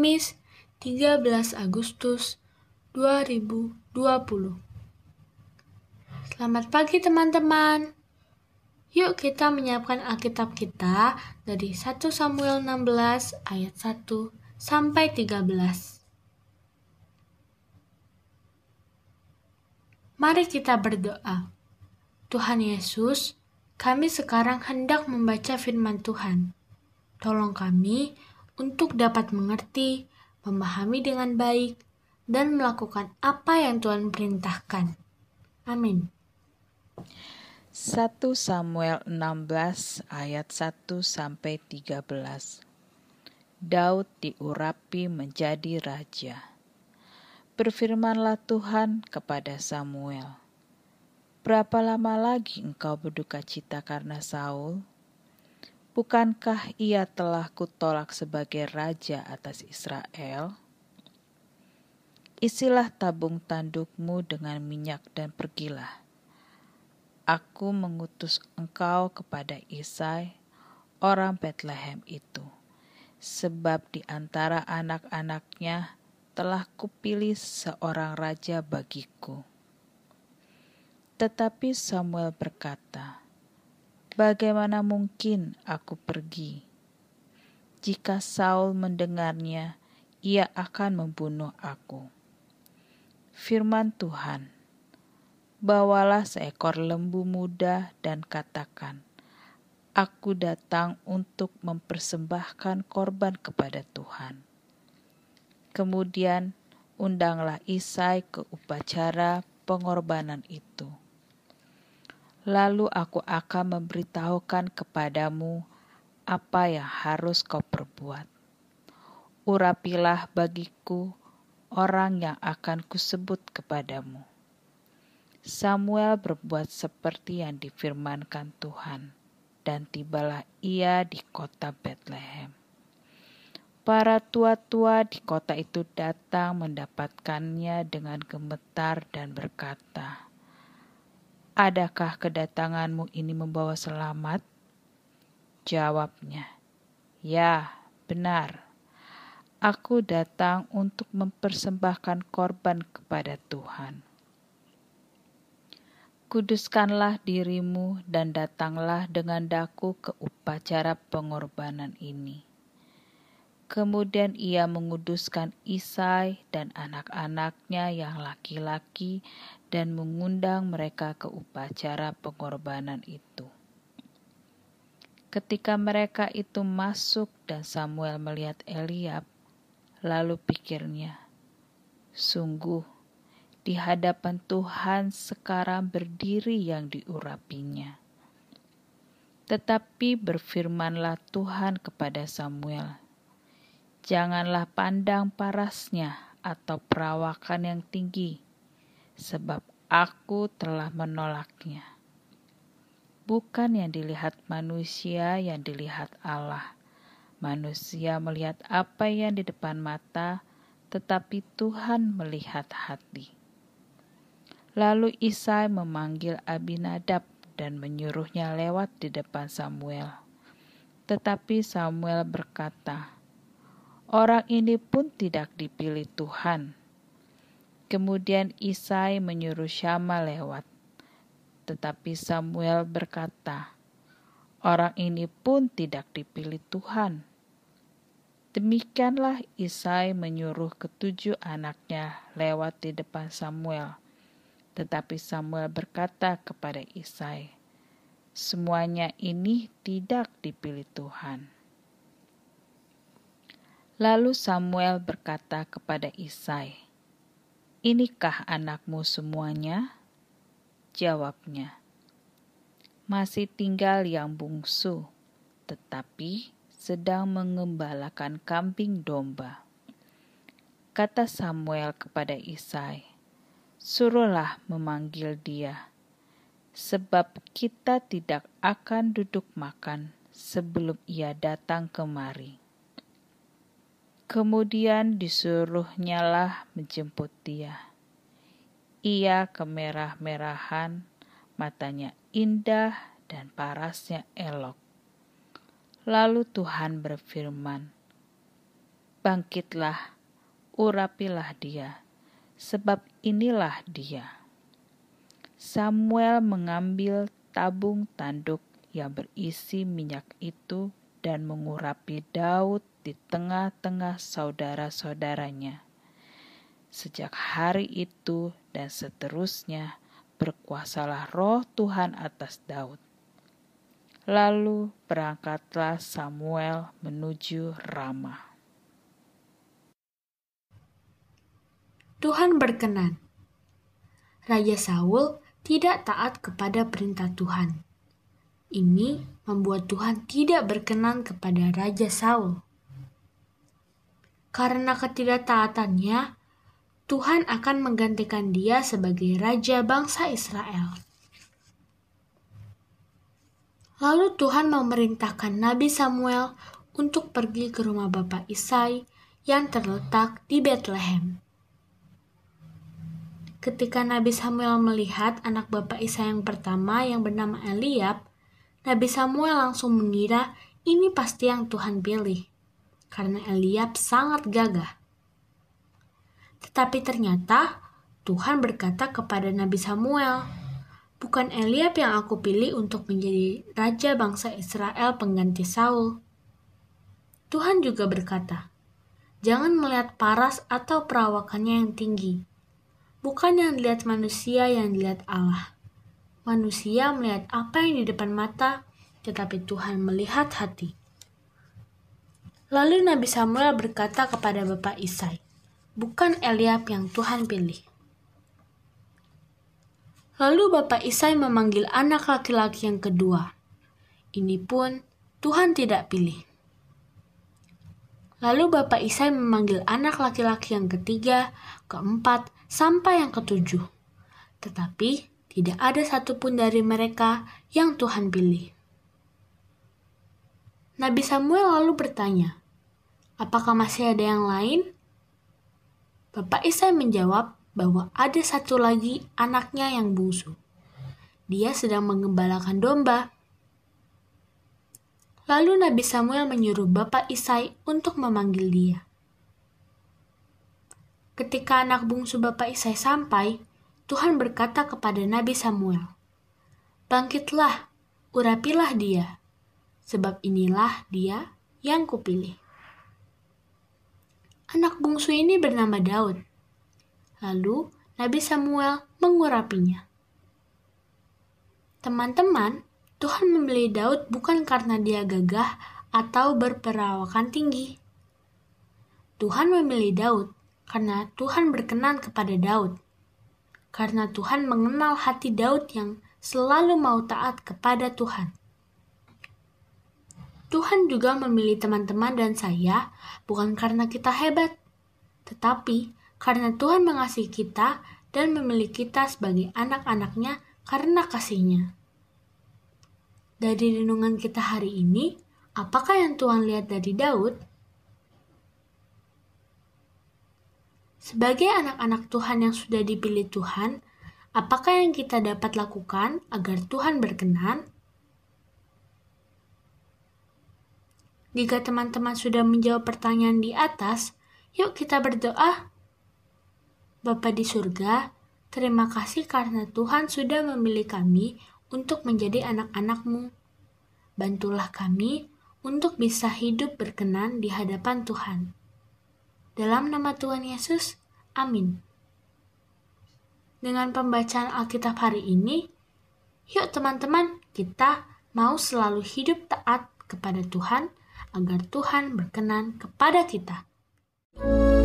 Kamis 13 Agustus 2020 Selamat pagi teman-teman Yuk kita menyiapkan Alkitab kita dari 1 Samuel 16 ayat 1 sampai 13 Mari kita berdoa. Tuhan Yesus, kami sekarang hendak membaca firman Tuhan. Tolong kami untuk dapat mengerti, memahami dengan baik, dan melakukan apa yang Tuhan perintahkan. Amin. 1 Samuel 16 ayat 1 sampai 13. Daud diurapi menjadi raja. Berfirmanlah Tuhan kepada Samuel, Berapa lama lagi engkau berduka cita karena Saul? Bukankah ia telah kutolak sebagai raja atas Israel? Isilah tabung tandukmu dengan minyak dan pergilah. Aku mengutus engkau kepada Isai, orang Bethlehem itu, sebab di antara anak-anaknya telah kupilih seorang raja bagiku. Tetapi Samuel berkata, Bagaimana mungkin aku pergi? Jika Saul mendengarnya, ia akan membunuh aku. Firman Tuhan, bawalah seekor lembu muda dan katakan, Aku datang untuk mempersembahkan korban kepada Tuhan. Kemudian undanglah Isai ke upacara pengorbanan itu lalu aku akan memberitahukan kepadamu apa yang harus kau perbuat. Urapilah bagiku orang yang akan kusebut kepadamu. Samuel berbuat seperti yang difirmankan Tuhan, dan tibalah ia di kota Bethlehem. Para tua-tua di kota itu datang mendapatkannya dengan gemetar dan berkata, Adakah kedatanganmu ini membawa selamat? Jawabnya, Ya, benar. Aku datang untuk mempersembahkan korban kepada Tuhan. Kuduskanlah dirimu dan datanglah dengan daku ke upacara pengorbanan ini. Kemudian ia menguduskan Isai dan anak-anaknya yang laki-laki dan mengundang mereka ke upacara pengorbanan itu. Ketika mereka itu masuk dan Samuel melihat Eliab, lalu pikirnya, sungguh di hadapan Tuhan sekarang berdiri yang diurapinya. Tetapi berfirmanlah Tuhan kepada Samuel, Janganlah pandang parasnya atau perawakan yang tinggi, sebab aku telah menolaknya. Bukan yang dilihat manusia, yang dilihat Allah. Manusia melihat apa yang di depan mata, tetapi Tuhan melihat hati. Lalu Isai memanggil Abinadab dan menyuruhnya lewat di depan Samuel. Tetapi Samuel berkata, Orang ini pun tidak dipilih Tuhan. Kemudian Isai menyuruh Syama lewat. Tetapi Samuel berkata, Orang ini pun tidak dipilih Tuhan. Demikianlah Isai menyuruh ketujuh anaknya lewat di depan Samuel. Tetapi Samuel berkata kepada Isai, Semuanya ini tidak dipilih Tuhan. Lalu Samuel berkata kepada Isai, Inikah anakmu semuanya? Jawabnya, Masih tinggal yang bungsu, tetapi sedang mengembalakan kambing domba. Kata Samuel kepada Isai, Suruhlah memanggil dia, sebab kita tidak akan duduk makan sebelum ia datang kemari. Kemudian disuruhnyalah menjemput dia. Ia kemerah-merahan, matanya indah dan parasnya elok. Lalu Tuhan berfirman, Bangkitlah, urapilah dia, sebab inilah dia. Samuel mengambil tabung tanduk yang berisi minyak itu dan mengurapi Daud di tengah-tengah saudara-saudaranya. Sejak hari itu dan seterusnya, berkuasalah roh Tuhan atas Daud. Lalu berangkatlah Samuel menuju Ramah. Tuhan berkenan. Raja Saul tidak taat kepada perintah Tuhan. Ini membuat Tuhan tidak berkenan kepada Raja Saul. Karena ketidaktaatannya, Tuhan akan menggantikan dia sebagai raja bangsa Israel. Lalu Tuhan memerintahkan Nabi Samuel untuk pergi ke rumah Bapak Isai yang terletak di Bethlehem. Ketika Nabi Samuel melihat anak bapak Isa yang pertama yang bernama Eliab, Nabi Samuel langsung mengira ini pasti yang Tuhan pilih, karena Eliab sangat gagah. Tetapi ternyata Tuhan berkata kepada Nabi Samuel, Bukan Eliab yang aku pilih untuk menjadi raja bangsa Israel pengganti Saul. Tuhan juga berkata, Jangan melihat paras atau perawakannya yang tinggi, Bukan yang dilihat manusia yang dilihat Allah. Manusia melihat apa yang di depan mata, tetapi Tuhan melihat hati. Lalu Nabi Samuel berkata kepada Bapak Isai, bukan Eliab yang Tuhan pilih. Lalu Bapak Isai memanggil anak laki-laki yang kedua. Ini pun Tuhan tidak pilih. Lalu Bapak Isai memanggil anak laki-laki yang ketiga, keempat, sampai yang ketujuh. Tetapi tidak ada satupun dari mereka yang Tuhan pilih. Nabi Samuel lalu bertanya, apakah masih ada yang lain? Bapak Isai menjawab bahwa ada satu lagi anaknya yang bungsu. Dia sedang mengembalakan domba Lalu Nabi Samuel menyuruh Bapak Isai untuk memanggil dia. Ketika anak bungsu Bapak Isai sampai, Tuhan berkata kepada Nabi Samuel, Bangkitlah, urapilah dia, sebab inilah dia yang kupilih. Anak bungsu ini bernama Daud. Lalu Nabi Samuel mengurapinya. Teman-teman, Tuhan memilih Daud bukan karena dia gagah atau berperawakan tinggi. Tuhan memilih Daud karena Tuhan berkenan kepada Daud. Karena Tuhan mengenal hati Daud yang selalu mau taat kepada Tuhan. Tuhan juga memilih teman-teman dan saya bukan karena kita hebat, tetapi karena Tuhan mengasihi kita dan memilih kita sebagai anak-anaknya karena kasihnya. Dari renungan kita hari ini, apakah yang Tuhan lihat dari Daud? Sebagai anak-anak Tuhan yang sudah dipilih Tuhan, apakah yang kita dapat lakukan agar Tuhan berkenan? Jika teman-teman sudah menjawab pertanyaan di atas, yuk kita berdoa. Bapa di surga, terima kasih karena Tuhan sudah memilih kami untuk menjadi anak-anakmu. Bantulah kami untuk bisa hidup berkenan di hadapan Tuhan. Dalam nama Tuhan Yesus, amin. Dengan pembacaan Alkitab hari ini, yuk teman-teman, kita mau selalu hidup taat kepada Tuhan agar Tuhan berkenan kepada kita. thank